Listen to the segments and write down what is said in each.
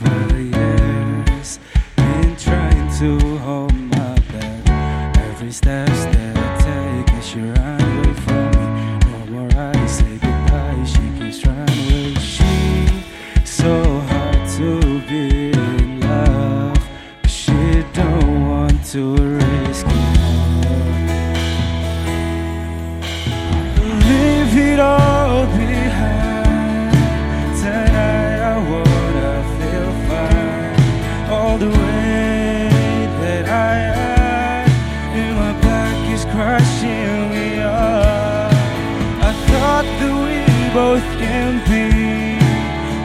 the years been trying to hold my back. Every step that I take is she ran away from me. No more I say goodbye. She keeps running away. She so hard to be in love, but she don't want to. can be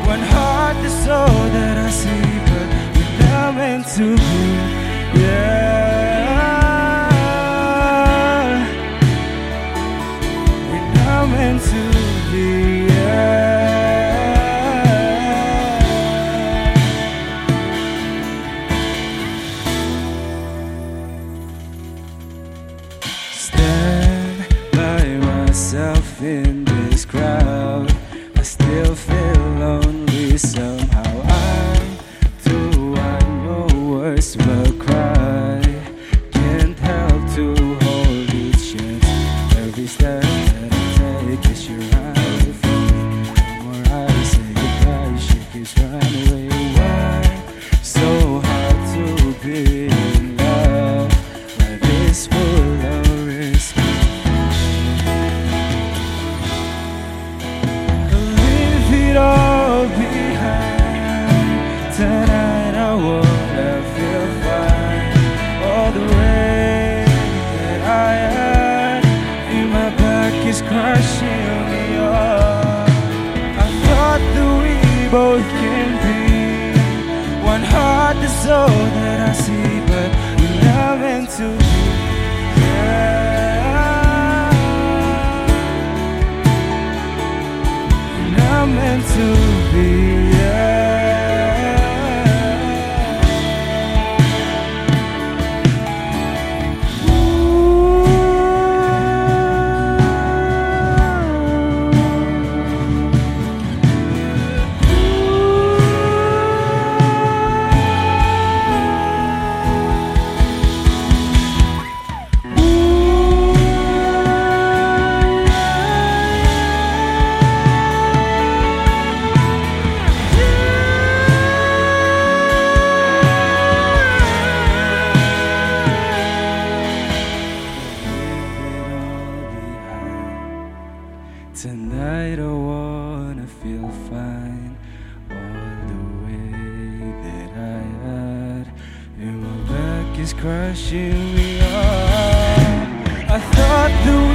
One heart is all that I see But we're not meant to be Yeah We're not meant to be yeah. Stand by myself in Every is crushing me off. I thought that we both can be one heart, that's all that I see, but we're meant to be. Tonight I wanna feel fine all the way that I had. And my back is crushing me off. I thought that